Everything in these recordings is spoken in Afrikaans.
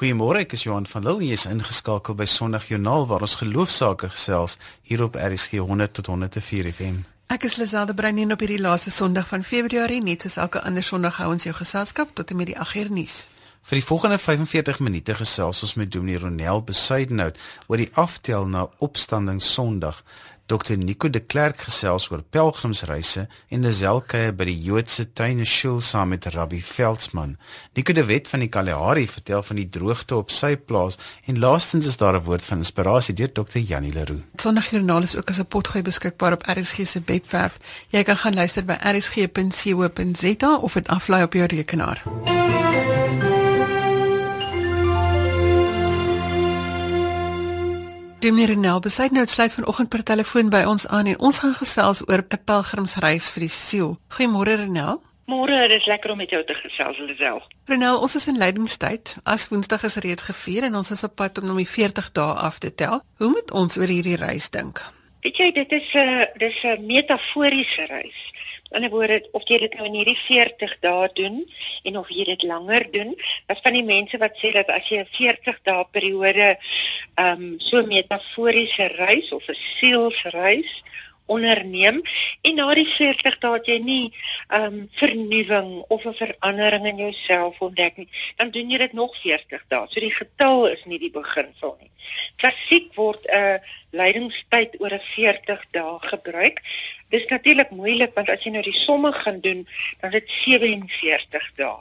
Goeiemôre, ek is Johan van Lille. Jy is ingeskakel by Sondag Joernaal waar ons geloofsaake gesels hier op RSG 100 tot 104 FM. Ek is Liselde Brein op hierdie laaste Sondag van Februarie, net soos elke ander Sondag hou ons jou geselskap tot en met die 8 uur nuus. Vir die volgende 45 minute gesels ons met Dominee Ronel Besuidenhout oor die aftel na Opstanding Sondag. Dr Nico de Klerk gesels oor pelgrimsreise en Lazelke by die Joodse tuine skool saam met Rabbi Veldsmann. Nico de Wet van die Kalahari vertel van die droogte op sy plaas en laastens is daar 'n woord van inspirasie deur Dr Janie Leroux. Sondagjoernaal is ook as 'n potgooi beskikbaar op RSG se webwerf. Jy kan gaan luister by rsg.co.za of dit aflaai op jou rekenaar. Dominee Renel besluit nou sluit vanoggend per telefoon by ons aan en ons gaan gesels oor 'n pelgrimsreis vir die siel. Goeiemôre Renel. Môre, dit is lekker om met jou te gesels, Lisel. Renel, ons is in lydingstyd. As Woensdag is reeds gevier en ons is op pad om om die 40 dae af te tel. Hoe moet ons oor hierdie reis dink? Weet jy, dit is 'n dis 'n metaforiese reis. In 'n woord, of jy dit nou in hierdie 40 dae doen en of jy dit langer doen, wat van die mense wat sê dat as jy 'n 40 dae periode ehm um, so metaforiese reis of 'n sielsreis onderneem en na die 40 dae het jy nie ehm um, vernuwing of 'n verandering in jouself ontdek nie, dan doen jy dit nog 40 dae. So die getal is nie die beginsel nie. Klassiek word 'n uh, lydingstyd oor 'n 40 dae gebruik. Dis natuurlik moeilik want as jy nou die somme gaan doen, dan is dit 47 dae.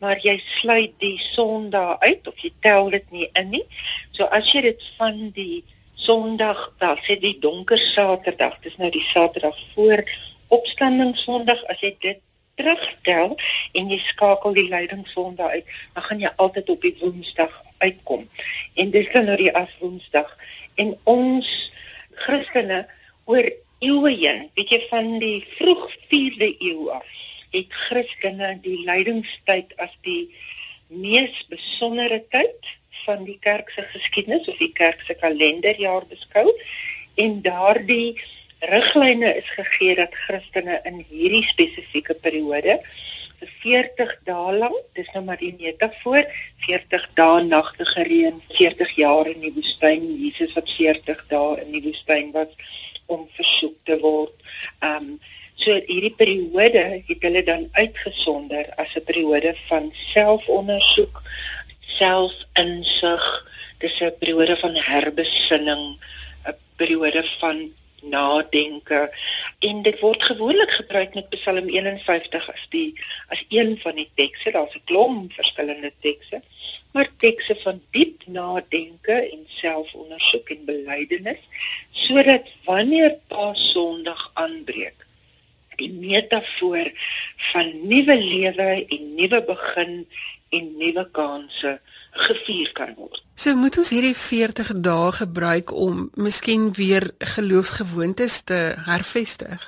Maar jy sluit die Sondag uit of jy tel dit nie in nie. So as jy dit van die Sondag, dan sê die donker Saterdag, dis nou die Saterdag voor opstanding Sondag, as jy dit terugtel en jy skakel die lyding Sondag uit, dan gaan jy altyd op die Woensdag uitkom. En dis dan nou die as Woensdag en ons Christene oor eeue heen, weet jy van die vroeg 4de eeu af, het Christene die lydingstyd as die mees besondere tyd van die kerk se geskiedenis of die kerk se kalenderjaar beskou en daardie riglyne is gegee dat Christene in hierdie spesifieke periode vir 40 dae lank, dis nou maar die metafoor, 40 dae nagte gereën, 40 jaar in die woestyn, Jesus wat 40 dae in die woestyn was om versoek te word. Um so hierdie periode het hulle dan uitgesonder as 'n periode van selfondersoek, selfinsig, dis 'n periode van herbesinning, 'n periode van nadenke. En dit word gewoonlik gebruik met Psalm 51 as die as een van die tekste, daar's 'n klomp verskillende tekste, maar tekste van diep nadenke en selfondersoek en belydenis sodat wanneer Paas Sondag aanbreek die metafoor van nuwe lewe en nuwe begin en nuwe kansse gevier kan word. So moet ons hierdie 40 dae gebruik om miskien weer geloofsgewoontes te hervestig.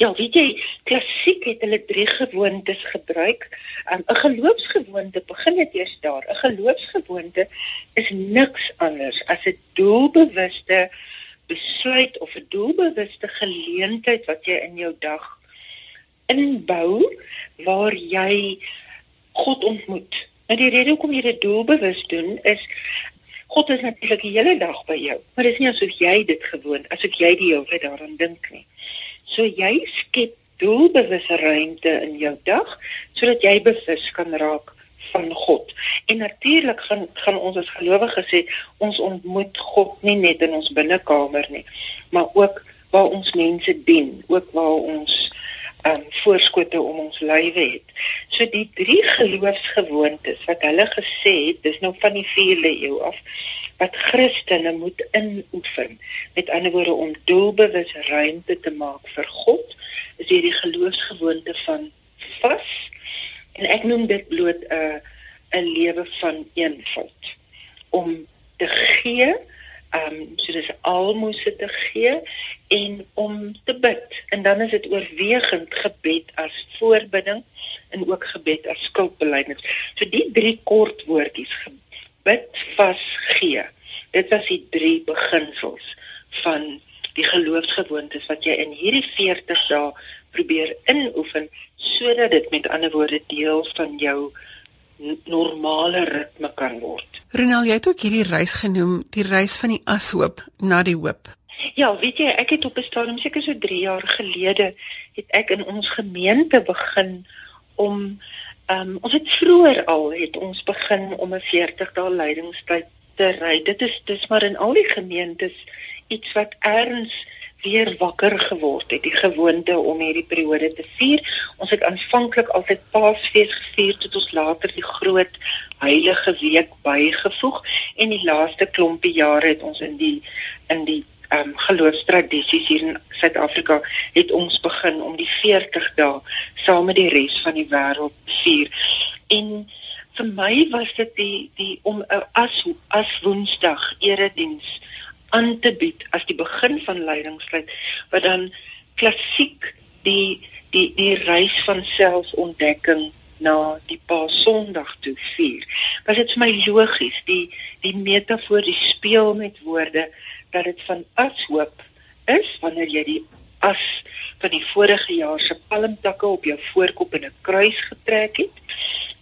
Ja, weet jy, klassiek het hulle drie gewoontes gebruik. Um, 'n Geloofsgewoonte begin dit eers daar. 'n Geloofsgewoonte is niks anders as 'n doelbewuste besluit of 'n doelbewuste geleentheid wat jy in jou dag inbou waar jy God ontmoet. Nou die rede hoekom jy dit doelbewus doen is God is natuurlik die hele dag by jou, maar dit is nie asof jy dit gewoon, asof jy die hele tyd daaraan dink nie. So jy skep doelbewusse ruimte in jou dag sodat jy bewus kan raak van God. En natuurlik gaan gaan ons as gelowiges sê ons ontmoet God nie net in ons binnekamer nie, maar ook waar ons mense dien, ook waar ons um, voorskote om ons lywe het. So die drie geloofsgewoontes wat hulle gesê het, dis nou van die 4de eeu af wat Christene moet inoefen. Met ander woorde om doelbewus ruimte te maak vir God, is hierdie geloofsgewoonte van vas en ek noem dit bloot 'n uh, 'n lewe van eenvoud om te gee ehm um, so dis almoses te gee en om te bid. En dan is dit oorwegend gebed as voorbidding en ook gebed as skuldbeleidings. So die drie kort woordjies gebid, vas, gee. Dit was die drie beginsels van die geloofsgewoontes wat jy in hierdie 40 dae probeer inoefen sodat dit met ander woorde deel van jou normale ritme kan word. Ronel, jy het ook hierdie reis genoem, die reis van die ashoop na die hoop. Ja, weet jy, ek het op 'n stadium seker so 3 jaar gelede het ek in ons gemeente begin om ehm um, ons het vroeër al het ons begin om 'n 40 dae lydingstyd te ry. Dit is dis maar in al die gemeentes iets wat erns weer wakker geword het, die gewoonte om hierdie periode te vier. Ons het aanvanklik altyd Paasfees gevier tot ons later die groot Heilige Week bygevoeg en die laaste klompie jare het ons in die in die ehm um, geloofstradisies hier in Suid-Afrika het ons begin om die 40 dae saam met die res van die wêreld vier. En vir my was dit die die om uh, as as Woensdag erediens aan te bied as die begin van lydingstyd wat dan klassiek die die die reis van selfontdekking na die Paas Sondag toe vier. Was dit vir my logies die die metafoor die speel met woorde dat dit van as hoop is wanneer jy die as van die vorige jaar se palmtakke op jou voorkop in 'n kruis getrek het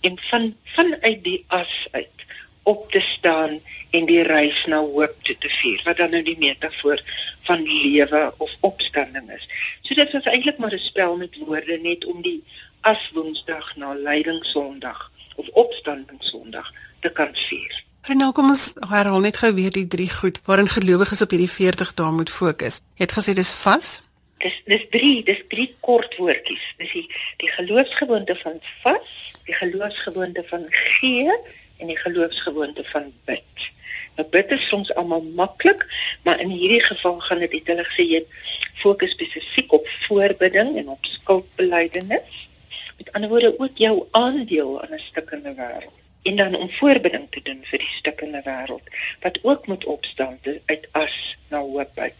en van vanuit die as uit op te staan en die reis na hoop toe te vier wat dan nou die metafoor van lewe of opstanding is. So dit was eintlik maar 'n spel met woorde net om die as Woensdag na Lydingssondag of Opstandingssondag te kan vier. Nou kom ons herhaal net gou weer die drie goed waarin gelowiges op hierdie 40 dae moet fokus. Jy het gesê dis vas? Dis dis drie, dis drie kort woordjies. Dis die die geloofsgewoonte van vas, die geloofsgewoonte van gee en die geloofsgewoonte van bid. Nou bid is soms almal maklik, maar in hierdie geval gaan dit het hulle gesê jy fokus spesifiek op voorbidding en op skuldbelydenis. Met ander woorde ook jou aandeel aan 'n stukkende wêreld en dan om voorbidding te doen vir die stukkende wêreld wat ook moet opstaan uit as na hoop uit.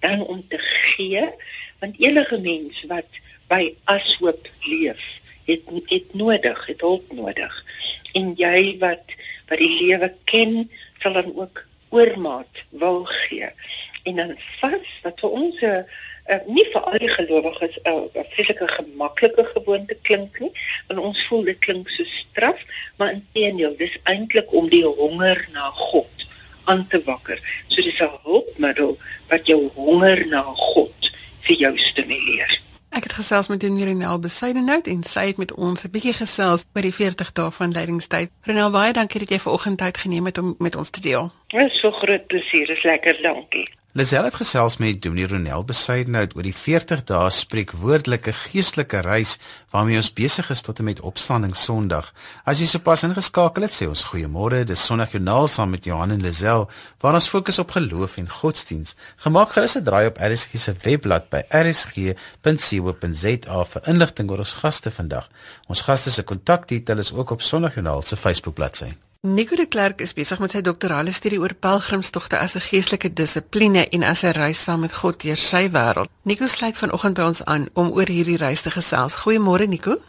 Dan om te gee want enige mens wat by as hoop leef, het het nodig, het hulp nodig. En jy wat wat die lewe ken sal dan ook oormaat wil gee. En dan vas wat vir ons 'n uh, nie vir al die gelowiges 'n uh, vreeslike gemaklike gewoonte klink nie want ons voel dit klink so straf maar inteendeel dis eintlik om die honger na God aan te wakker. So dis 'n hulpmiddel wat jou honger na God vir jou stimuleer Ek het gesels met Renel Besuidenhout en sy het met ons 'n bietjie gesels oor die 40 dae van lydingstyd. Renel, baie dankie dat jy vanoggend tyd geneem het om met ons te deel. Dit is so groot plesier, is lekker, dankie. Lisel het gesels met Dominee Ronel Besuidenhout oor die 40 dae spreekwoordelike geestelike reis waarmee ons besig is tot en met Opstanding Sondag. As jy sopas ingeskakel het, sê ons goeiemôre. Dis Sondagjoernaal saam met Johan en Lisel waar ons fokus op geloof en godsdiens. Gemaak gerus 'n draai op RSG se webblad by rsg.co.za vir inligting oor ons gaste vandag. Ons gaste se kontakdetail is ook op Sondagjoernaal se Facebook bladsy. Nico de Klerk is besig met sy doktorale studie oor pelgrimstogte as 'n geestelike dissipline en as 'n reis saam met God deur sy wêreld. Nico sluit vanoggend by ons aan om oor hierdie reis te gesels. Goeiemôre Nico.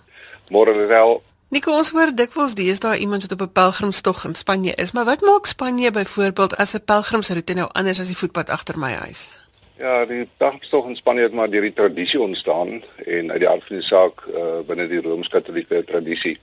Môre wel. Nico, ons hoor dikwels dis daar iemand wat op 'n pelgrimstog in Spanje is, maar wat maak Spanje byvoorbeeld as 'n pelgrimsroete nou anders as die voetpad agter my huis? Ja, die pelgrimstog in Spanje het maar deur die tradisie ontstaan en uit die aard van die saak uh, binne die rooms-katolieke tradisie.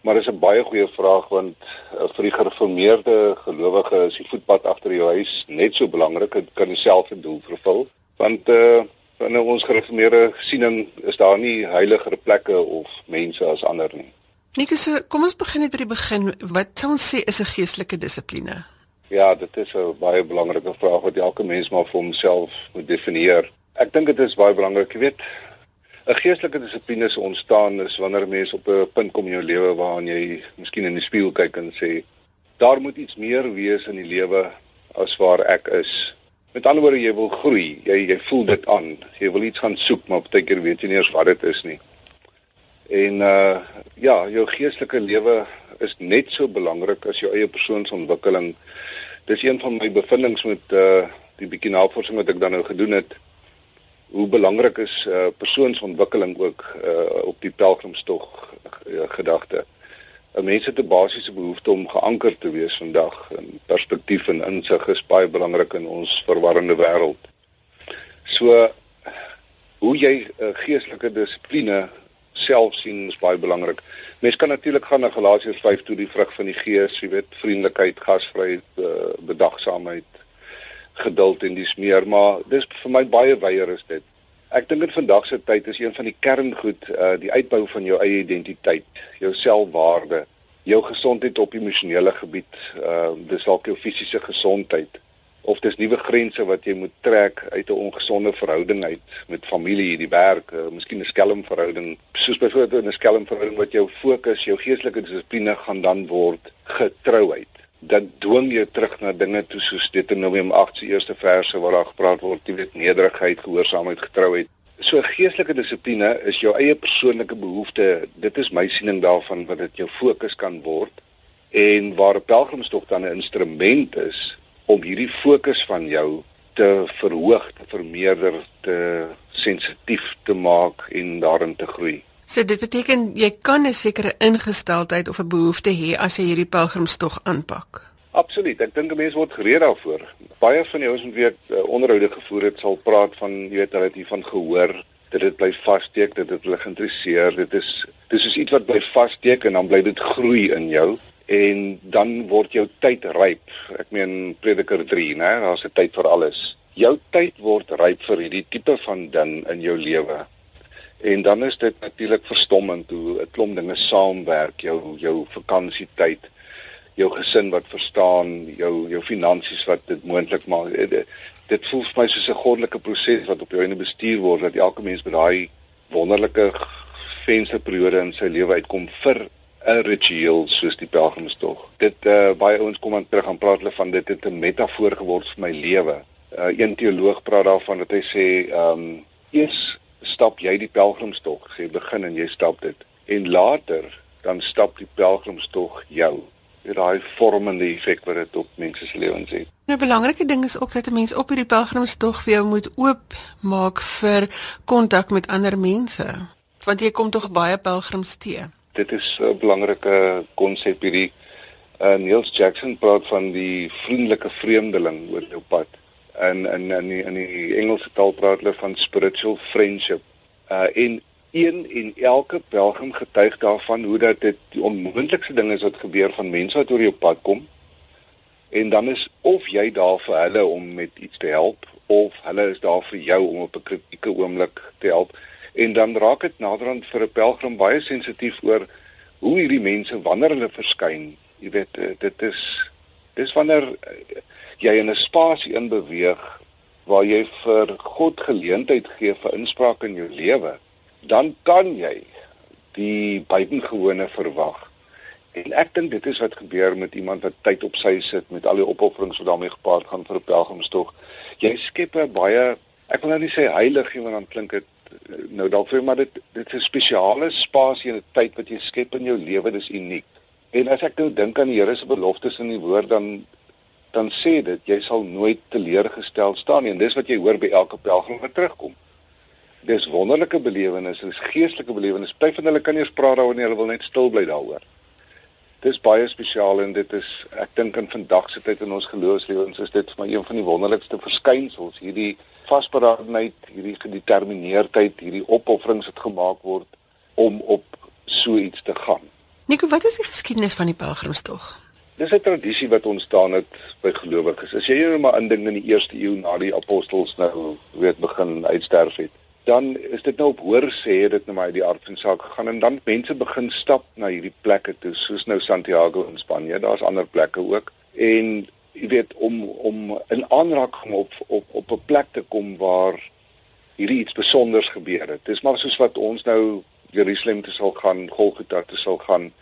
Maar dis 'n baie goeie vraag want uh, vir die gereformeerde gelowige is die voetpad agter jou huis net so belangrik en kan dieselfde doel vervul. Want uh in ons gereformeerde siening is daar nie heiliger plekke of mense as ander nie. Nikus, kom ons begin net by die begin. Wat sou ons sê is 'n geestelike dissipline? Ja, dit is 'n baie belangrike vraag wat elke mens maar vir homself moet definieer. Ek dink dit is baie belangrik, jy weet, 'n geestelike dissipline se ontstaan is wanneer 'n mens op 'n punt kom in jou lewe waar jy miskien in die spieël kyk en sê daar moet iets meer wees in die lewe as waar ek is. Met ander woorde jy wil groei, jy jy voel dit aan. Jy wil iets gaan soek, maar baie keer weet jy nie eens wat dit is nie. En uh ja, jou geestelike lewe is net so belangrik as jou eie persoonsontwikkeling. Dis een van my bevindinge met uh die bietjie navorsing wat ek dan nou gedoen het hoe belangrik is uh, persoonsontwikkeling ook uh, op die pelgrimstog uh, gedagte. 'n Mens het 'n basiese behoefte om geanker te wees vandag en perspektief en insig is baie belangrik in ons verwarrende wêreld. So hoe jy uh, geestelike dissipline self sien is baie belangrik. Mens kan natuurlik gaan na Galasiërs 5 toe die vrug van die Gees, jy weet, vriendelikheid, gasvryheid, uh, bedagsaamheid, geduld en dis meer, maar dis vir my baie wyeer is dit. Ek dink in vandag se tyd is een van die kerngoed uh die uitbou van jou eie identiteit, jou selfwaarde, jou gesondheid op emosionele gebied, uh dis dalk jou fisiese gesondheid of dis nuwe grense wat jy moet trek uit 'n ongesonde verhouding uit met familie, die werk, uh, miskien 'n skelm verhouding, soos byvoorbeeld 'n skelm verhouding wat jou fokus, jou geestelike dissipline gaan dan word getrouheid dat dwing jou terug na dinge toe soos Deuteronomium 8 se eerste verse waar daar gepraat word, jy weet nederigheid, gehoorsaamheid, getrouheid. So geestelike dissipline is jou eie persoonlike behoefte. Dit is my siening daarvan wat dit jou fokus kan word en waar 'n pelgrimstog dan 'n instrument is om hierdie fokus van jou te verhoog, te vermeerder, te sensitief te maak en daarin te groei. So dit beteken jy kan 'n sekere ingesteldheid of 'n behoefte hê as jy hierdie pelgrimstog aanpak. Absoluut. Ek dink 'n mens word gereed daarvoor. Baie van die ouens wat weet uh, onderhoude gevoer het, sal praat van jy weet hulle het hiervan gehoor dat dit bly vassteek, dat dit hulle geïnteresseer. Dit is dis is iets wat bly vassteek en dan bly dit groei in jou en dan word jou tyd ryp. Ek meen Prediker 3, né? Daar's 'n tyd vir alles. Jou tyd word ryp vir hierdie tipe van ding in jou lewe. En dan is dit natuurlik verstommend hoe 'n klomp dinge saamwerk, jou jou vakansietyd, jou gesin wat verstaan, jou jou finansies wat dit moontlik maak. Dit, dit voel vir my soos 'n goddelike proses wat op jou einde bestuur word dat elke mens met daai wonderlike vensterperiode in sy lewe uitkom vir 'n ritueel soos die pelgrimstog. Dit uh, baie ouens kom aan terug en praat hulle van dit het 'n metafoor geword vir my lewe. Uh, een teoloog praat daarvan dat hy sê, ehm, um, eers stap jy die pelgrimstog, sê begin en jy stap dit. En later dan stap die pelgrimstog jou. Dit daai vormende effek wat dit op mense se lewens het. 'n nou, Belangrike ding is ook dat 'n mens op hierdie pelgrimstog vir jou moet oop maak vir kontak met ander mense. Want jy kom tog baie pelgrims te. Dit is 'n belangrike konsep hierdie. Uh, Niels Jackson praat van die vriendelike vreemdeling oor jou pad in in in die, in die Engelse taal praat hulle van spiritual friendship. Uh en een en elke pelgrim getuig daarvan hoe dat dit die onmoontlikste ding is wat gebeur van mense wat oor jou pad kom. En dan is of jy daar vir hulle om met iets te help of hulle is daar vir jou om op 'n kritieke oomblik te help. En dan raak dit naderhand vir 'n pelgrim baie sensitief oor hoe hierdie mense wanneer hulle verskyn. Jy weet uh, dit is dis wanneer uh, jy in 'n spasie in beweeg waar jy vir God geleentheid gee vir inspraak in jou lewe, dan kan jy die buitengewone verwag. En ek dink dit is wat gebeur met iemand wat tyd op sy sit met al die opofferings wat daarmee gepaard gaan vir 'n pelgrimstog. Jy skep 'n baie ek wil nou nie sê heilig nie want dan klink dit eh, nou dalk vir maar dit dit is 'n spesiale spasie en 'n tyd wat jy skep in jou lewe, dis uniek. En as ek nou dink aan die Here se beloftes in die woord dan dan sê dit jy sal nooit teleurgestel staan nie en dis wat jy hoor by elke pelgrim wat terugkom. Dis wonderlike belewennisse, dis geestelike belewennisse. Party van hulle kan eers praat daaroor nie, hulle wil net stil bly daaroor. Dis baie spesiaal en dit is ek dink in vandag se tyd in ons geloofslewens is dit vir my een van die wonderlikste verskynsels, hierdie vasberadenheid, hierdie gedetermineerdheid, hierdie opofferings wat gemaak word om op so iets te gaan. Nico, wat is die geskiedenis van die pelgrimstog? Dis 'n tradisie wat ontstaan het by gelowiges. As jy nou maar indink in die eerste eeu na die apostels nou weet begin uitsterf het, dan is dit nou op hoor sê dit nou maar uit die aard van saak gegaan en dan mense begin stap na hierdie plekke toe, soos nou Santiago in Spanje. Daar's ander plekke ook. En jy weet om om in aanraking op op op 'n plek te kom waar hierdie iets spesiaals gebeur het. Dis maar soos wat ons nou Jerusalem toe sal gaan, Golgotha toe sal gaan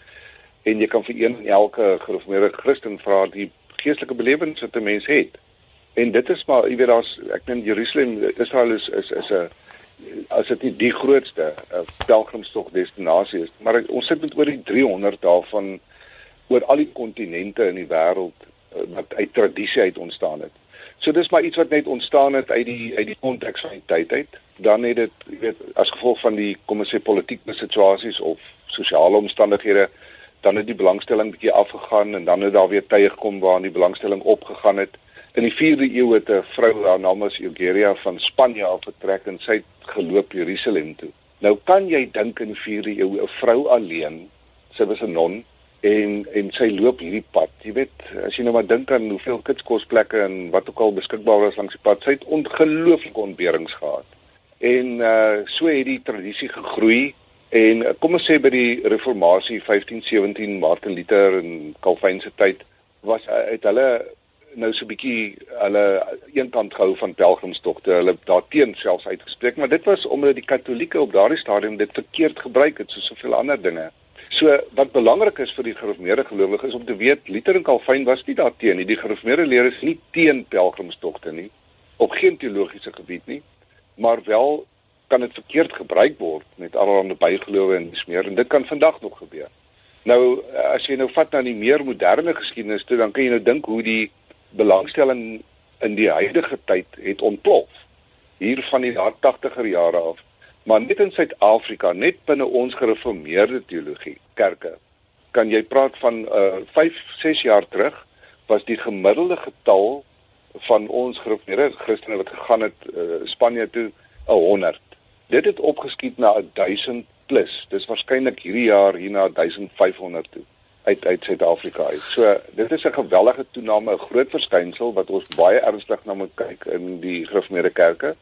en jy kan vir een en elke gereformeerde Christen vra die geestelike belewenis wat 'n mens het. En dit is maar, jy weet daar's ek dink Jerusalem, Israel is is is 'n as dit nie die grootste uh, pelgrimstog destinasie is, maar ons sit met oor die 300 daarvan oor al die kontinente in die wêreld uh, wat uit tradisie uit ontstaan het. So dis maar iets wat net ontstaan het uit die uit die konteks van die tyd uit. Dan het dit, jy weet, as gevolg van die kom ons sê politieke situasies of sosiale omstandighede dan het die belangstelling bietjie afgegaan en dan het daar weer tye gekom waar die belangstelling opgegaan het. In die 4de eeu het 'n vrou haar naam was Eugenia van Spanje af vertrek en sy het geloop Jerusalem toe. Nou kan jy dink in 4 eeu 'n vrou alleen, sy was 'n non en en sy loop hierdie pad. Jy weet, as jy nou maar dink aan hoeveel kitskosplekke en wat ook al beskikbaar was langs die pad, sy het ongelooflike ontberings gehad. En uh so het die tradisie gegroei en uh, kom ons sê by die reformatie 1517 Martin Luther en Calvin se tyd was uit hulle nou so 'n bietjie hulle eenkant gehou van pelgrimstogte. Hulle daarteen selfs uitgespreek, maar dit was omdat die Katolieke op daardie stadium dit verkeerd gebruik het soos soveel ander dinge. So wat belangrik is vir die gereformeerde gelowiges is om te weet Luther en Calvin was nie daarteen nie. Die gereformeerde leer is nie teen pelgrimstogte nie op geen teologiese gebied nie, maar wel kan dit verkeerd gebruik word met allerlei bygelowe en smeer en dit kan vandag nog gebeur. Nou as jy nou vat na die meer moderne geskiedenis toe, dan kan jy nou dink hoe die belangstelling in die huidige tyd het ontplof hier van die 80er jare af maar net in Suid-Afrika net binne ons gereformeerde teologie kerke kan jy praat van uh 5 6 jaar terug was die gemiddelde getal van ons gereformeerde Christene wat gegaan het uh, Spanje toe 100 dit het opgeskiet na 1000 plus dis waarskynlik hierdie jaar hier na 1500 toe uit uit Suid-Afrika uit. So dit is 'n gewellige toename, 'n groot verskynsel wat ons baie ernstig na moet kyk in die Gereformeerde Kerke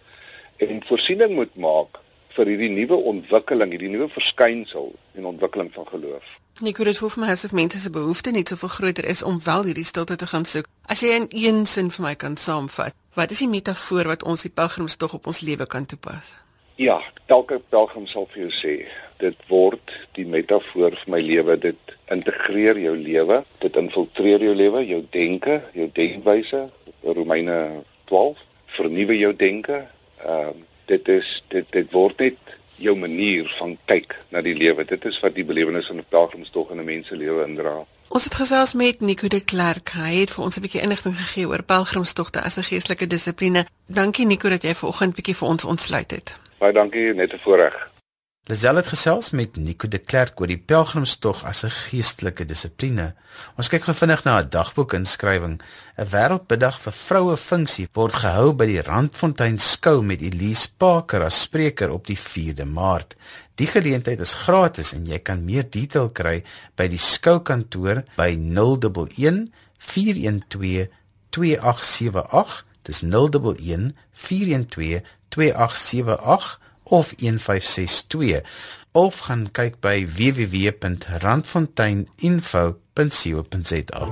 en voorsiening moet maak vir hierdie nuwe ontwikkeling, hierdie nuwe verskynsel en ontwikkeling van geloof. Nico, dit vir my asof mense se behoefte net soveel groter is om wel hierdie stilte te gaan soek. As jy in een sin vir my kan saamvat, wat is die metafoor wat ons die pelgrimstog op ons lewe kan toepas? Ja, elke pelgrim sal vir jou sê, dit word die metafoor vir my lewe, dit integreer jou lewe, dit infiltreer jou lewe, jou denke, jou denkwyse, Romeine 12, vernuwe jou denke. Ehm uh, dit is dit dit word net jou manier van kyk na die lewe. Dit is wat die belewenis van 'n pelgrimstog in 'n mens se lewe indra. Ons het gesels met Nico de Klerk. Hy het vir ons 'n bietjie inligting gegee oor pelgrimstogte as 'n geestelike dissipline. Dankie Nico dat jy vanoggend bietjie vir ons ontsluit het. Baie dankie, net 'n voorreg. Lazel het gesels met Nico de Klerk oor die pelgrimstog as 'n geestelike dissipline. Ons kyk gou vinnig na 'n dagboek inskrywing. 'n Wêreldbiddag vir vroue funksie word gehou by die Randfontein skou met Elise Parker as spreker op die 4de Maart. Die geleentheid is gratis en jy kan meer detail kry by die skoukantoor by 011 412 2878. Dis 011 412 2878 of 1562 of gaan kyk by www.randfonteininfo.co.za.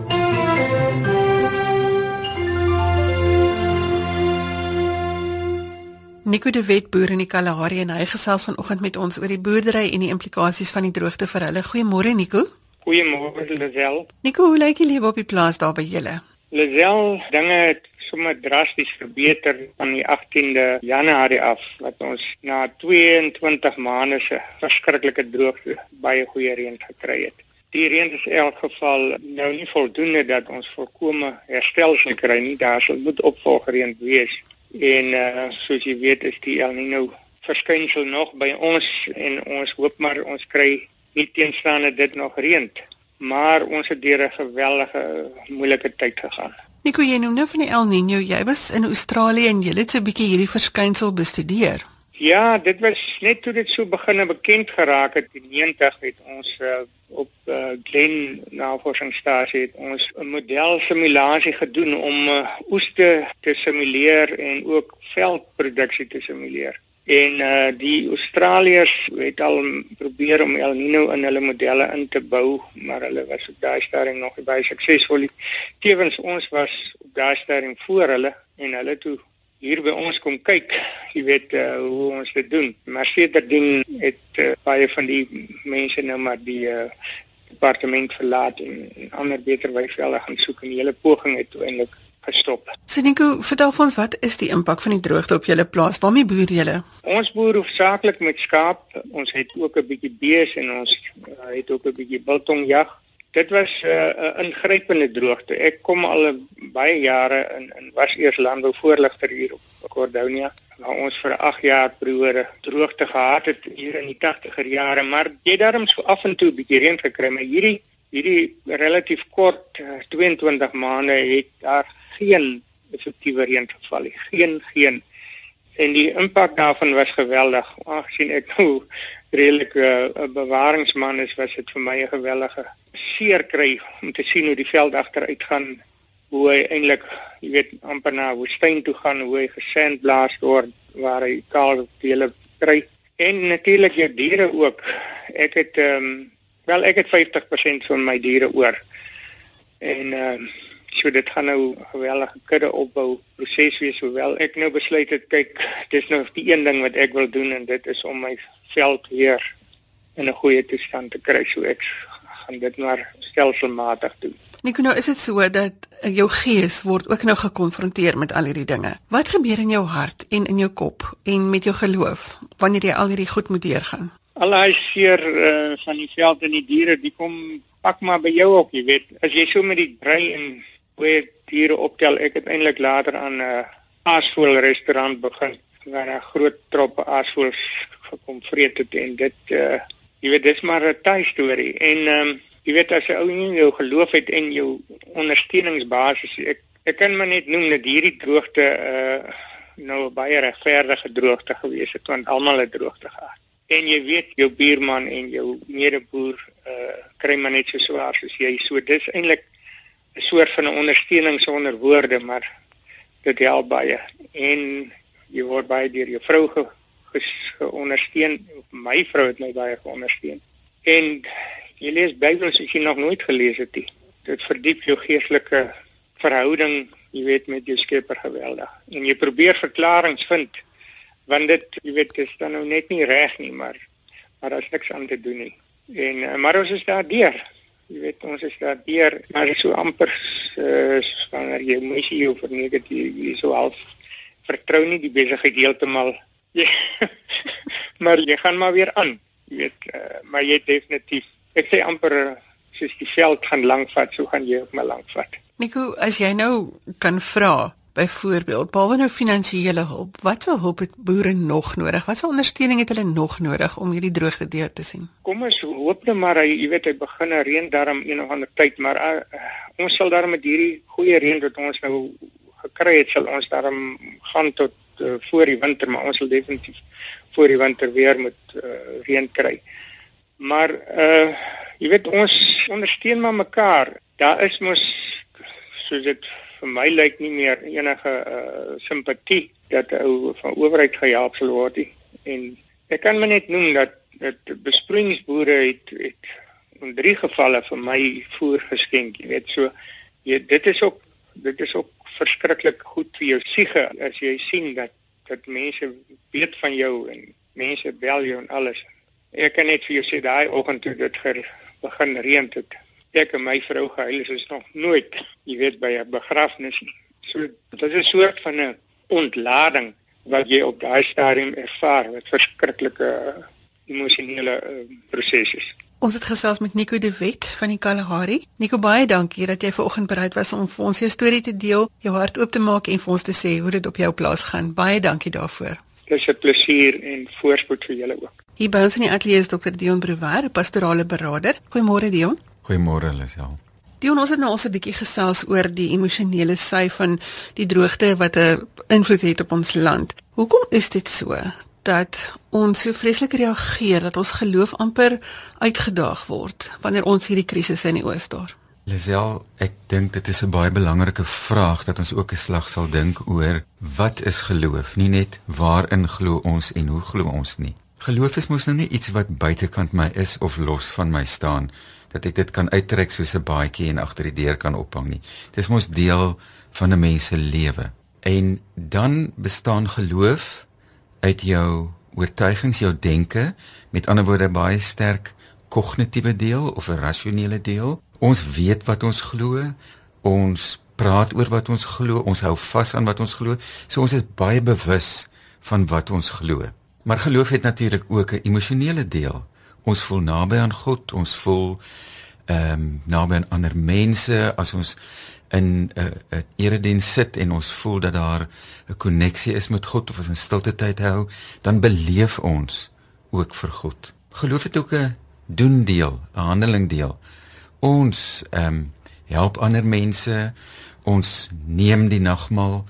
Nico de Wet boer in die Kalahari en hy gesels vanoggend met ons oor die boerdery en die implikasies van die droogte vir hulle. Goeiemôre Nico. Goeiemôre Lisel. Nico, hoe lyk die lewe op die plaas daar by julle? Lisel, dinge het sommer drasties verbeter van die 18de Januarie af wat ons na 22 maande se verskriklike droogte baie goeie reën gekry het. Die reën is in elk geval nou nie voldoende dat ons volkome herstel sal kry nie. Daar sal moet opvolgreën wees. En uh, soos jy weet is die El Niño verskynsel nog by ons en ons hoop maar ons kry nie teenstaande dit nog reën maar ons het deur 'n geweldige moeilike tyd gegaan. Nico, jy noem nou van die El Niño. Jy was in Australië en jy het so 'n bietjie hierdie verskynsel bestudeer. Ja, dit was net toe dit so begin bekend geraak het in 90 het ons uh, op uh, Glen Navorsingsstasie het ons 'n model simulasie gedoen om uh, oeste te simuleer en ook veldproduksie te simuleer. En uh die Australiërs het al probeer om El Niño in hulle modelle in te bou, maar hulle was op daai stadium nog baie suksesvol. Tevens ons was op daai stadium voor hulle en hulle toe hier by ons kom kyk, jy weet uh, hoe ons dit doen. Maar sedertdien het uh, baie van die mense nou maar die uh departement verlaat en, en ander beter wyfvelde gaan soek en die hele poging het eintlik gestop. Siniku, vertel vir ons wat is die impak van die droogte op julle plaas? Waarmee boer julle? Ons boer hoofsaaklik met skaap. Ons het ook 'n bietjie bees en ons uh, het ook 'n bietjie biltongjag. Dit was eh, 'n uh, ingrypende droogte. Ek kom al baie jare in in was eers landbouvoorligter hier op Cordonia waar ons vir 8 jaar periode droogte gehad het hier in die 80er jare, maar jy daarom so af en toe 'n bietjie reën gekry, maar hierdie hierdie relatief kort 22 maande het daar geen effektiewe reën geval nie. Geen geen En die impak daarvan was geweldig. Aangesien ek nou redelik 'n uh, bewaringsman is, was dit vir my 'n geweldige seer kry om te sien hoe die veld agteruit gaan hoe hy eintlik, jy weet, amper na woestyn toe gaan, hoe hy gesandblaas word waar hy kaal dele kry. En natuurlik jou diere ook. Ek het ehm um, wel ek het 50% van my diere oor. En ehm um, so dit gaan nou 'n geweldige kudde opbou proses wees hoewel ek nou besluit het kyk dis nou die een ding wat ek wil doen en dit is om my veld weer in 'n goeie toestand te kry so ek gaan dit maar stelselmatig doen. Nico, nou is dit so dat jou gees word ook nou gekonfronteer met al hierdie dinge. Wat gebeur in jou hart en in jou kop en met jou geloof wanneer jy al hierdie goed moet deurgaan? Al daai seer uh, van die veld en die diere, die kom pak maar by jou op, jy weet. As jy so met die brei en hoe diere optel. Ek het eintlik later aan 'n uh, aasvoël restaurant begin waar 'n groot trop aasvoëls gekom vreet het. En dit uh, jy weet dis maar 'n taai storie. En um, jy weet as jy ou nie jou geloof het en jou ondersteuningsbasis ek ek kan maar net noem dat hierdie droogte uh, nou baie regverdige droogte gewees het want almal het droogte gehad. En jy weet jou buurman en jou medeboer uh, kry maar net so swaar soos jy. So dis eintlik 'n soort van 'n ondersteuning sonder woorde, maar dit help baie. En jy word baie deur jou vrou ge, geondersteun. My vrou het my baie geondersteun. En jy lees Bybel as jy nog nooit gelees het nie. Dit verdiep jou geestelike verhouding, jy weet, met jou Skepper geweldig. En jy probeer verklaringe vind want dit, jy weet, is dan nou net nie reg nie, maar maar daar's niks aan te doen nie. En eh, maar ons is daar deur. Jy weet ons is daar deur, maar so amper uh, wanneer jy missie jou verneek jy, jy so half vertrou nie die besigheid heeltemal. maar jy gaan maar weer aan. Jy weet, uh, maar jy definitief. Ek sê amper soos die veld gaan lank vat, so gaan jy ook maar lank vat. Nico, as jy nou kan vra, Byvoorbeeld, behalwe nou finansiële hulp, watse hulp het boere nog nodig? Watse ondersteuning het hulle nog nodig om hierdie droogte deur te sien? Kom ons hoop net maar hy, jy weet, hy begin 'n reëndarm een of ander tyd, maar uh, ons sal daarmee met hierdie goeie reën wat ons nou gekry het, sal ons daarmee gaan tot uh, voor die winter, maar ons sal definitief voor die winter weer met uh, reën kry. Maar uh jy weet ons ondersteun maar mekaar. Daar is mos soos dit vir my lyk nie meer enige uh, simpatie dat ou van owerheid gehelp sal word nie. En ek kan maar net noem dat dat besproeiingsboere het het in drie gevalle vir my voer geskenk, jy weet so jy dit is ook dit is ook verskriklik goed vir jou siege as jy sien dat dat mense weet van jou en mense bel jou en alles. Ek kan net vir jou sê daai oggend toe dit begin reën het ek en my vrou gehuil is nog nooit, jy weet by 'n begrafnis nie. So dit is 'n soort van 'n ontlading wat jy op daai stadium ervaar met verskriklike emosionele uh, prosesse. Ons het gesels met Nico de Wet van die Kalahari. Nico, baie dankie dat jy vanoggend bereid was om vir ons jou storie te deel, jou hart oop te maak en vir ons te sê hoe dit op jou plaas gaan. Baie dankie daarvoor. Dit is 'n plesier en voorspoed vir julle ook. Hier by ons in die ateljee is Dr. Dion Brewer, pastorale beraader. Goeiemôre Dion. Goeiemôre Lisel. Dion, ons het nou al 'n bietjie gesels oor die emosionele sy van die droogte wat 'n invloed het op ons land. Hoekom is dit so dat ons so vreeslik reageer dat ons geloof amper uitgedaag word wanneer ons hierdie krisisse in die oos staar? Lisel, ek dink dit is 'n baie belangrike vraag dat ons ook 'n slag sal dink oor wat is geloof? Nie net waarin glo ons en hoe glo ons nie. Geloof is mos nou nie iets wat buitekant my is of los van my staan dat ek dit kan uittrek soos 'n baadjie en agter die deur kan ophang nie. Dit is mos deel van 'n mens se lewe. En dan bestaan geloof uit jou oortuigings, jou denke, met ander woorde baie sterk kognitiewe deel of 'n rasionele deel. Ons weet wat ons glo. Ons praat oor wat ons glo. Ons hou vas aan wat ons glo. So ons is baie bewus van wat ons glo. Maar geloof het natuurlik ook 'n emosionele deel ons voel naby aan God, ons voel ehm um, naby aan ander mense as ons in 'n uh, 'n uh, erediens sit en ons voel dat daar 'n koneksie is met God of ons in stilte tyd hou, dan beleef ons ook vir God. Geloof het ook 'n doen deel, 'n handeling deel. Ons ehm um, help ander mense, ons neem die nagmaal,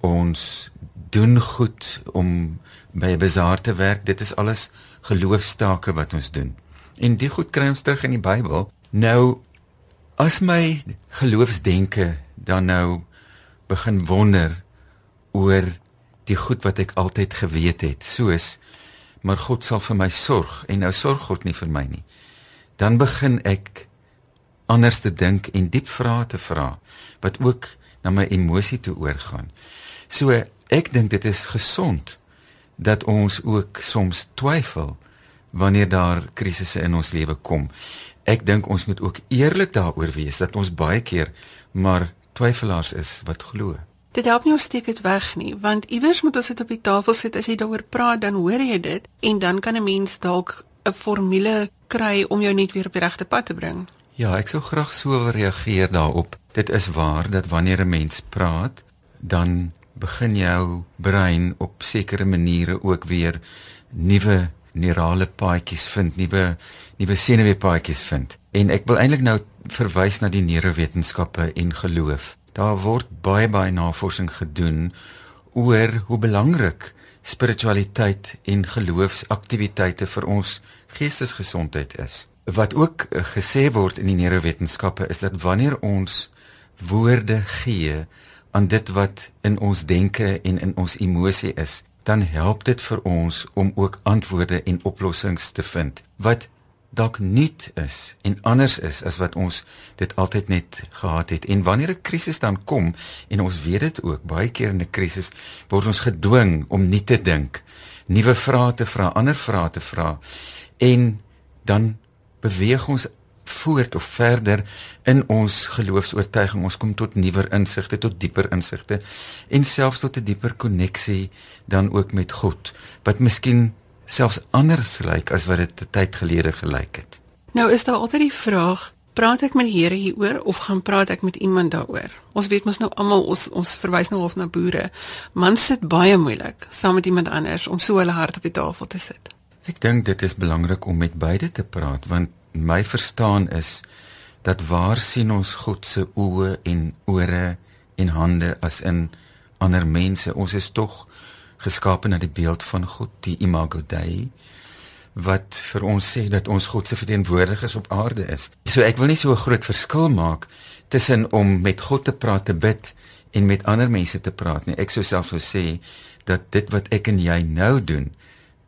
ons doen goed om by 'n bazaar te werk. Dit is alles geloofstake wat ons doen. En die goed kry ons terug in die Bybel. Nou as my geloofsdenke dan nou begin wonder oor die goed wat ek altyd geweet het, soos maar God sal vir my sorg en nou sorg God nie vir my nie. Dan begin ek anders te dink en diep vrae te vra wat ook na my emosie toe oorgaan. So ek dink dit is gesond dat ons ook soms twyfel wanneer daar krisisse in ons lewe kom. Ek dink ons moet ook eerlik daaroor wees dat ons baie keer maar twyfelaars is wat glo. Dit help nie ons steek dit weg nie, want iewers moet ons dit op die tafel sit as jy daaroor praat, dan hoor jy dit en dan kan 'n mens dalk 'n formule kry om jou net weer op die regte pad te bring. Ja, ek sou graag so reageer daarop. Dit is waar dat wanneer 'n mens praat, dan begin jou brein op sekere maniere ook weer nuwe neurale paadjies vind, nuwe nuwe senuweepaadjies vind. En ek wil eintlik nou verwys na die neurowetenskappe en geloof. Daar word baie baie navorsing gedoen oor hoe belangrik spiritualiteit en geloofsaktiwiteite vir ons geestesgesondheid is. Wat ook eh, gesê word in die neurowetenskappe is dat wanneer ons woorde gee aan dit wat in ons denke en in ons emosie is, dan help dit vir ons om ook antwoorde en oplossings te vind wat dalk nuut is en anders is as wat ons dit altyd net gehad het. En wanneer 'n krisis dan kom en ons weet dit ook, baie keer in 'n krisis word ons gedwing om nie te dink, nuwe vrae te vra, ander vrae te vra en dan beweeg ons voort of verder in ons geloofs-oortuiging. Ons kom tot nuwer insigte, tot dieper insigte en selfs tot 'n dieper koneksie dan ook met God wat miskien selfs anders lyk as wat dit 'n tyd gelede gelyk het. Nou is daar altyd die vraag, praat ek met die Here hieroor of gaan praat ek met iemand daaroor? Ons weet mos nou almal ons ons verwys nou of na boere. Man sit baie moeilik saam met iemand anders om so hulle hart op die tafel te sit. Ek dink dit is belangrik om met beide te praat want my verstaan is dat waar sien ons God se oë en ore en hande as in ander mense? Ons is tog geskape na die beeld van God die imago Dei wat vir ons sê dat ons God se verteenwoordigers op aarde is. So ek wil nie so 'n groot verskil maak tussen om met God te praat te bid en met ander mense te praat nie. Ek sou self sou sê dat dit wat ek en jy nou doen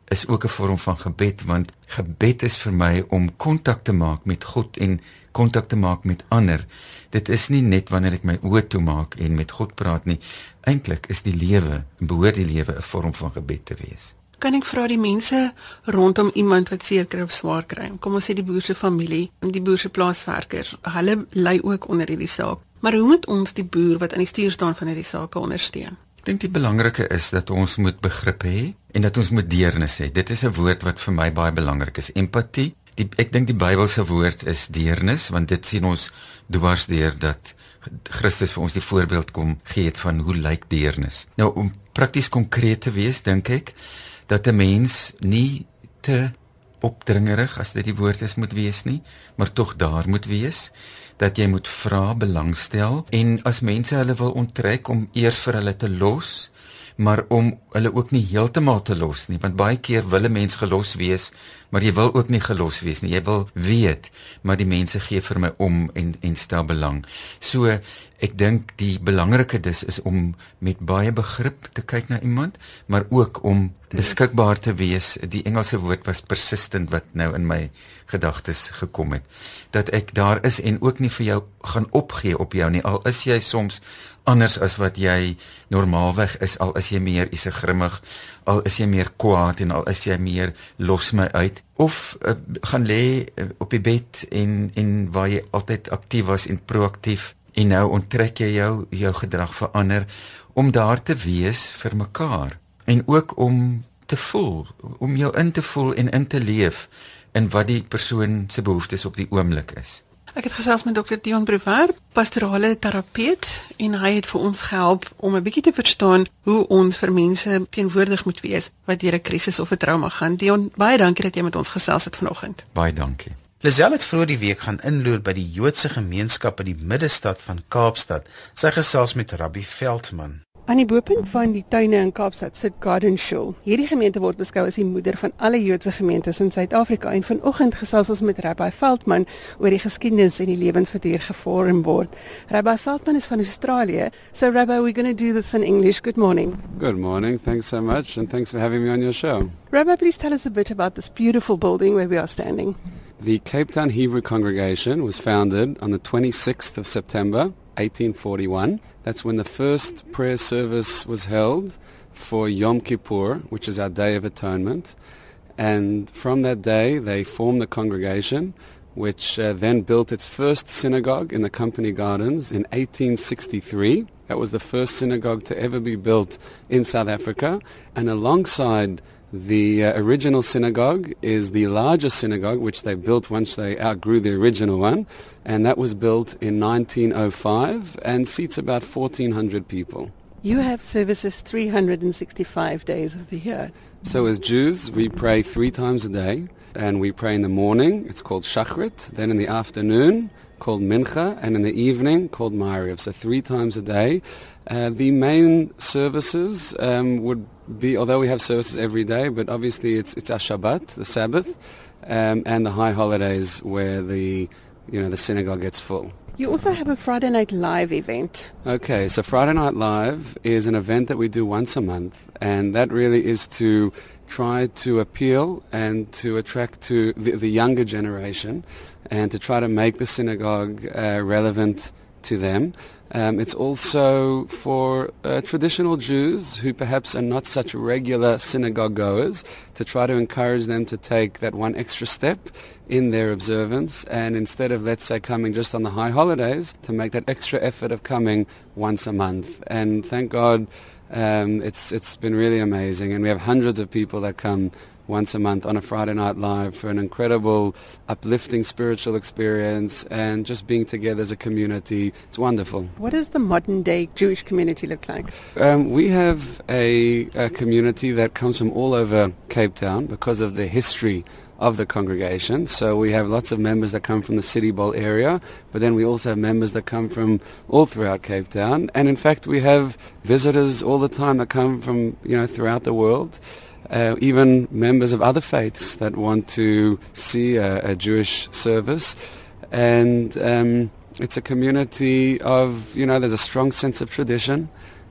is ook 'n vorm van gebed want gebed is vir my om kontak te maak met God en kontak te maak met ander. Dit is nie net wanneer ek my oë toemaak en met God praat nie. Eintlik is die lewe, behoort die lewe 'n vorm van gebed te wees. Kan ek vra die mense rondom iemand wat kry of swaar kry? Kom ons sê die boer se familie en die boer se plaaswerkers, hulle ly ook onder hierdie saak. Maar hoe moet ons die boer wat aan die stuur staan van hierdie saak ondersteun? Dink die belangrike is dat ons moet begrip hê en dat ons moet deernis hê. Dit is 'n woord wat vir my baie belangrik is. Empatie. Die, ek dink die Bybelse woord is deernis want dit sien ons dwars deur dat Christus vir ons die voorbeeld kom gee het van hoe lyk deernis. Nou om prakties konkreet te wees, dink ek dat 'n mens nie te opdringerig as dit die woord is moet wees nie, maar tog daar moet wees dat jy moet vra belangstel en as mense hulle wil onttrek om eers vir hulle te los maar om hulle ook nie heeltemal te los nie want baie keer wil 'n mens gelos wees maar jy wil ook nie gelos wees nie. Jy wil weet maar die mense gee vir my om en en stel belang. So ek dink die belangrike dis is om met baie begrip te kyk na iemand maar ook om beskikbaar te wees. Die Engelse woord was persistent wat nou in my gedagtes gekom het. Dat ek daar is en ook nie vir jou gaan opgee op jou nie al is jy soms anders as wat jy normaalweg is al is jy meer is 'n grimmig al is jy meer kwaad en al is jy meer los my uit of uh, gaan lê uh, op die bed en en waar jy altyd aktief was en proaktief en nou onttrek jy jou jou gedrag verander om daar te wees vir mekaar en ook om te voel om jou in te voel en in te leef in wat die persoon se behoeftes op die oomblik is. Ek het gesels met dokter Dion Brewer, pastorale terapeut en hy het vir ons gehelp om 'n bietjie te verstaan hoe ons vir mense teenwoordig moet wees wat deur 'n krisis of 'n trauma gaan. Dion, baie dankie dat jy met ons gesels het vanoggend. Baie dankie. Lisel het vroeër die week gaan inloer by die Joodse gemeenskap in die middestad van Kaapstad. Sy gesels met Rabbi Veldman. Aan die bopunt van die tuine in Kaapstad sit Garden Shul. Hierdie gemeente word beskou as die moeder van alle Joodse gemeentes in Suid-Afrika en vanoggend gesels ons met Rabbi Veldman oor die geskiedenis en die lewens wat hier gevorm word. Rabbi Veldman is van Australië. So Rabbi, we're going to do this in English. Good morning. Good morning. Thanks so much and thanks for having me on your show. Rabbi, please tell us a bit about this beautiful building where we are standing. The Cape Town Hebrew Congregation was founded on the 26th of September 1841. That's when the first prayer service was held for Yom Kippur, which is our Day of Atonement. And from that day, they formed the congregation, which uh, then built its first synagogue in the Company Gardens in 1863. That was the first synagogue to ever be built in South Africa. And alongside the uh, original synagogue is the largest synagogue, which they built once they outgrew the original one, and that was built in 1905 and seats about 1,400 people. You have services 365 days of the year. So, as Jews, we pray three times a day, and we pray in the morning, it's called Shachrit, then in the afternoon, called Mincha, and in the evening, called Ma'ariv. So, three times a day. Uh, the main services um, would be, although we have services every day, but obviously it's it's our Shabbat, the Sabbath, um, and the high holidays where the you know the synagogue gets full. You also have a Friday Night Live event. Okay, so Friday Night Live is an event that we do once a month, and that really is to try to appeal and to attract to the, the younger generation, and to try to make the synagogue uh, relevant to them. Um, it's also for uh, traditional Jews who perhaps are not such regular synagogue goers to try to encourage them to take that one extra step in their observance and instead of, let's say, coming just on the high holidays, to make that extra effort of coming once a month. And thank God um, it's, it's been really amazing. And we have hundreds of people that come once a month on a Friday Night Live for an incredible, uplifting spiritual experience and just being together as a community. It's wonderful. What does the modern day Jewish community look like? Um, we have a, a community that comes from all over Cape Town because of the history of the congregation. So we have lots of members that come from the City Bowl area, but then we also have members that come from all throughout Cape Town. And in fact, we have visitors all the time that come from, you know, throughout the world uh, even members of other faiths that want to see a, a Jewish service. And um, it's a community of, you know, there's a strong sense of tradition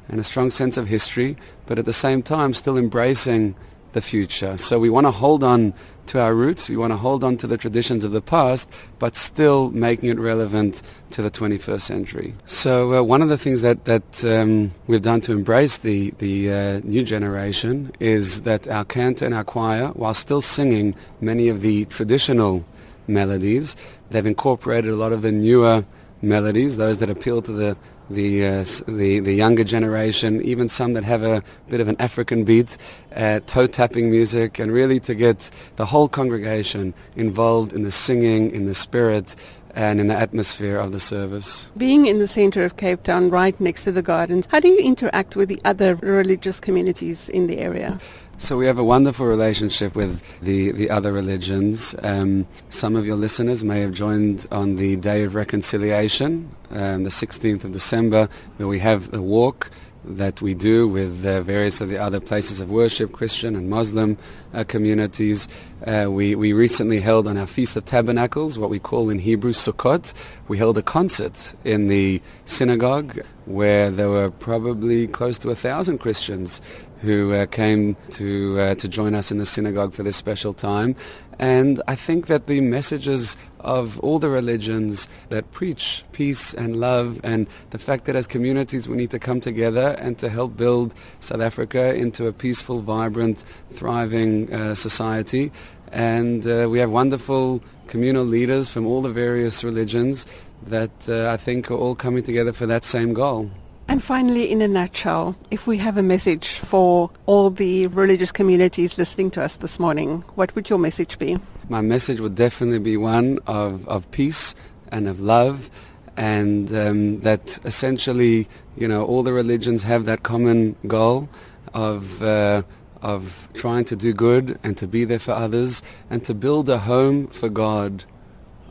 and a strong sense of history, but at the same time still embracing the future. So we want to hold on to our roots, we want to hold on to the traditions of the past, but still making it relevant to the 21st century. So uh, one of the things that, that um, we've done to embrace the, the uh, new generation is that our cantor and our choir, while still singing many of the traditional melodies, they've incorporated a lot of the newer melodies, those that appeal to the the, uh, the the younger generation, even some that have a bit of an African beat, uh, toe tapping music, and really to get the whole congregation involved in the singing, in the spirit, and in the atmosphere of the service. Being in the center of Cape Town, right next to the gardens, how do you interact with the other religious communities in the area? So we have a wonderful relationship with the, the other religions. Um, some of your listeners may have joined on the Day of Reconciliation, um, the 16th of December, where we have a walk that we do with uh, various of the other places of worship, Christian and Muslim uh, communities. Uh, we, we recently held on our Feast of Tabernacles, what we call in Hebrew Sukkot, we held a concert in the synagogue where there were probably close to a thousand Christians who uh, came to uh, to join us in the synagogue for this special time. And I think that the messages of all the religions that preach peace and love, and the fact that as communities we need to come together and to help build South Africa into a peaceful, vibrant, thriving uh, society. And uh, we have wonderful communal leaders from all the various religions that uh, I think are all coming together for that same goal. And finally, in a nutshell, if we have a message for all the religious communities listening to us this morning, what would your message be? My message would definitely be one of, of peace and of love, and um, that essentially, you know, all the religions have that common goal of. Uh, of trying to do good and to be there for others and to build a home for God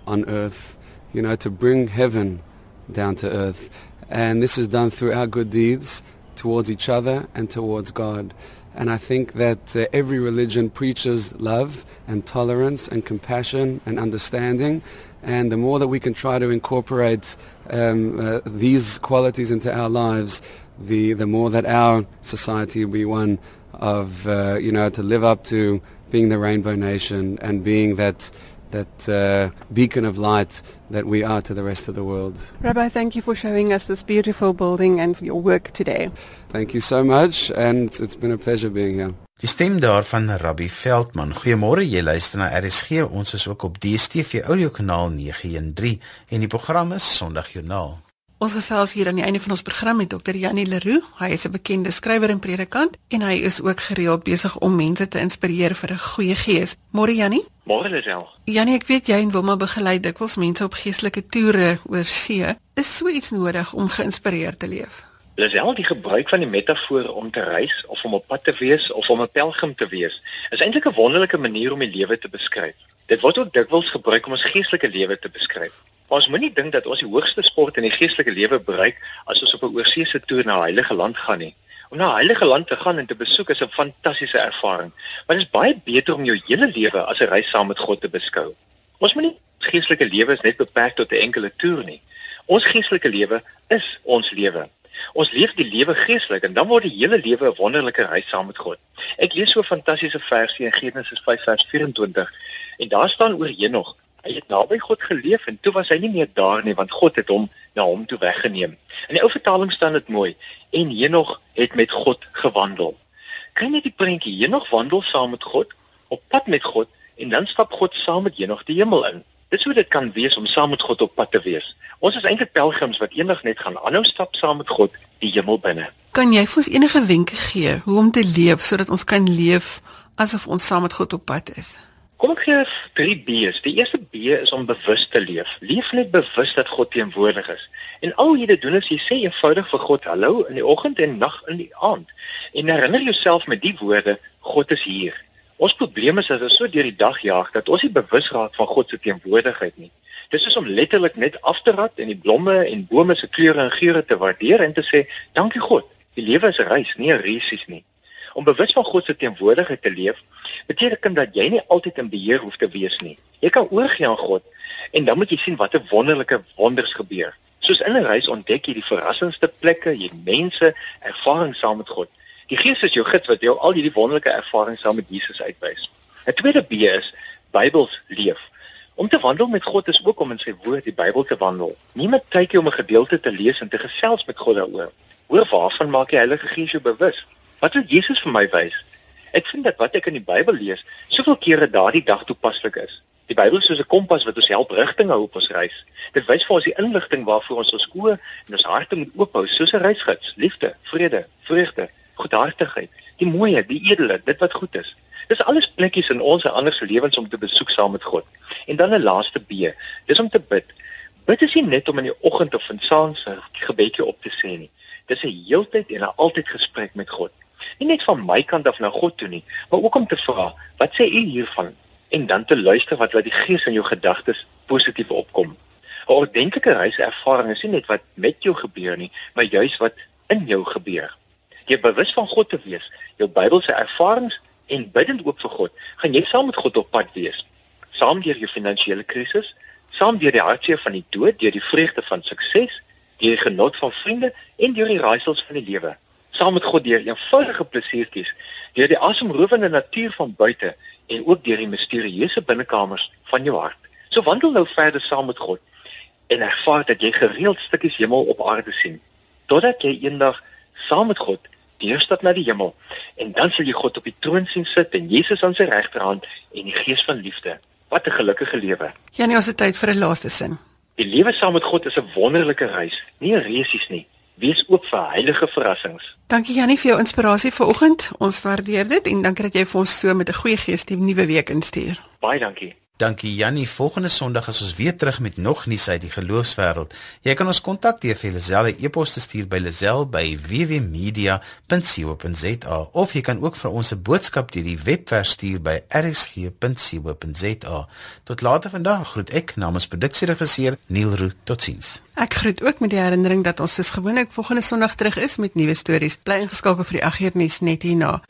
on earth, you know, to bring heaven down to earth. And this is done through our good deeds, towards each other and towards God. And I think that uh, every religion preaches love and tolerance and compassion and understanding. And the more that we can try to incorporate um, uh, these qualities into our lives, the, the more that our society will be one of, uh, you know, to live up to being the Rainbow Nation and being that that uh, beacon of light that we are to the rest of the world. Rabbi, thank you for showing us this beautiful building and your work today. Thank you so much, and it's been a pleasure being here. Die stem daarvan Rabbi Veldman. Goeiemôre, jy luister na RSG. Ons is ook op DStv audiokanaal 913 en die program is Sondagjoernaal. Ons gesels hier aan die einde van ons program met Dr. Janie Leroux. Hy is 'n bekende skrywer en predikant en hy is ook gereeld besig om mense te inspireer vir 'n goeie gees. Môre Janie? Môre Lisel. Janie, ek weet jy en Wilma begelei dikwels mense op geestelike toere oor see. Is so iets nodig om geïnspireerd te leef? Lisel, die gebruik van die metafoor om te reis of om op pad te wees of om 'n pelgrim te wees, is eintlik 'n wonderlike manier om die lewe te beskryf. Dit word ook dikwels gebruik om ons geestelike lewe te beskryf. Maar ons moenie dink dat ons die hoogste sport in die geestelike lewe bereik as ons op 'n oorseese toer na 'n heilige land gaan nie. Om na 'n heilige land te gaan en te besoek is 'n fantastiese ervaring, maar dit is baie beter om jou hele lewe as 'n reis saam met God te beskou. Ons moenie geestelike lewe is net beperk tot 'n enkele toer nie. Ons geestelike lewe is ons lewe. Ons leef die lewe geestelik en dan word die hele lewe 'n wonderlike reis saam met God. Ek lees so 'n fantastiese versie in Genesis 5:24 en daar staan oor Henog Hy het naby God geleef en toe was hy nie meer daar nie want God het hom na hom toe weggeneem. In die ou vertaling staan dit mooi en Henog het met God gewandel. Kan jy die prentjie Henog wandel saam met God op pad met God en dan stap God saam met Henog die hemel in. Dit sou dit kan wees om saam met God op pad te wees. Ons is eintlik pelgrims wat eendag net gaan aanhou stap saam met God die hemel binne. Kan jy vir ons enige wenke gee hoe om te leef sodat ons kan leef asof ons saam met God op pad is? Kom ek gee drie B's. Die eerste B is om bewus te leef. Leef net bewus dat God teenwoordig is. En al wat jy doen is jy sê eenvoudig vir God hallo in die oggend en nag in die aand. En herinner jouself met die woorde God is hier. Ons probleem is as ons so deur die dag jaag dat ons nie bewus raak van God se teenwoordigheid nie. Dis is om letterlik net af te rat en die blomme en bome se kleure en geure te waardeer en te sê dankie God. Die lewe is 'n reis, nie 'n resies nie. Om bewus van God se teenwoordigheid te leef, beteken dat jy nie altyd in beheer hoef te wees nie. Jy kan oorgee aan God en dan moet jy sien watter wonderlike wonders gebeur. Soos in 'n reis ontdek jy die verrassendste plekke, jy mense, ervarings saam met God. Die Gees is jou gids wat jou al hierdie wonderlike ervarings saam met Jesus uitwys. 'n Tweede B is Bybels leef. Om te wandel met God is ook om in sy woord, die Bybel te wandel. Nie net tydjie om 'n gedeelte te lees en te gesels met God daaroor. Hoor waarvan maak die Heilige Gees jou bewus? Wat wil Jesus vir my wys? Ek vind dat wat ek in die Bybel lees, soveel kere daardie dag toepaslik is. Die Bybel is soos 'n kompas wat ons help rigting hou op ons reis. Dit wys vir ons die inligting waarvoor ons ons oë en ons harte moet oophou, soos 'n reisgids: liefde, vrede, vreugde, goedhartigheid, die mooie, die edele, dit wat goed is. Dis alles plekkies in ons en ander se lewens om te besoek saam met God. En dan 'n laaste B, dis om te bid. Bid is nie net om in die oggend of in saans 'n gebedjie op te sê nie. Dis 'n heeltyd en 'n altyd gesprek met God nie net van my kant af na God toe nie, maar ook om te vra, wat sê U hiervan? En dan te luister wat wat die Gees in jou gedagtes positief opkom. 'n Ordentlike reiservaring is nie net wat met jou gebeur nie, maar juis wat in jou gebeur. Jy bewus van God te wees, jou Bybelse ervarings en bidend ook vir God, gaan jy saam met God op pad wees. Saam deur jou finansiële krisis, saam deur die hartseer van die dood, deur die vreugde van sukses, deur die genot van vriende en deur die raaisels van die lewe saam met God deur eenvoudige plesiertjies, deur die asemrowende natuur van buite en ook deur die misterieuse binnekamers van jou hart. So wandel nou verder saam met God en ervaar dat jy gereeld stukkies hemel op aarde sien, totdat jy eendag saam met God deurstap na die hemel en dan sal jy God op die troon sien sit en Jesus aan sy regterhand en die gees van liefde. Wat 'n gelukkige lewe. Janie, ons het tyd vir 'n laaste sin. Die lewe saam met God is 'n wonderlike reis, nie 'n resies nie wees oop vir heilige verrassings. Dankie Janie vir jou inspirasie vanoggend. Ons waardeer dit en dankie dat jy vir ons so met 'n goeie gees die nuwe week instuur. Baie dankie. Dankie Jannie. Volgende Sondag is ons weer terug met nog nuus uit die geloofswêreld. Jy kan ons kontak deur vir 'n e-pos te stuur by lisel@wwmedia.co.za of jy kan ook vir ons 'n boodskap deur die webwerf stuur by rsg.co.za. Tot later vandag groet ek namens produksieregisseur Neil Roo. Totsiens. Ek groet ook met die herinnering dat ons soos gewoonlik volgende Sondag terug is met nuwe stories. Bly ingeskakel vir die 8uur nuus net hierna.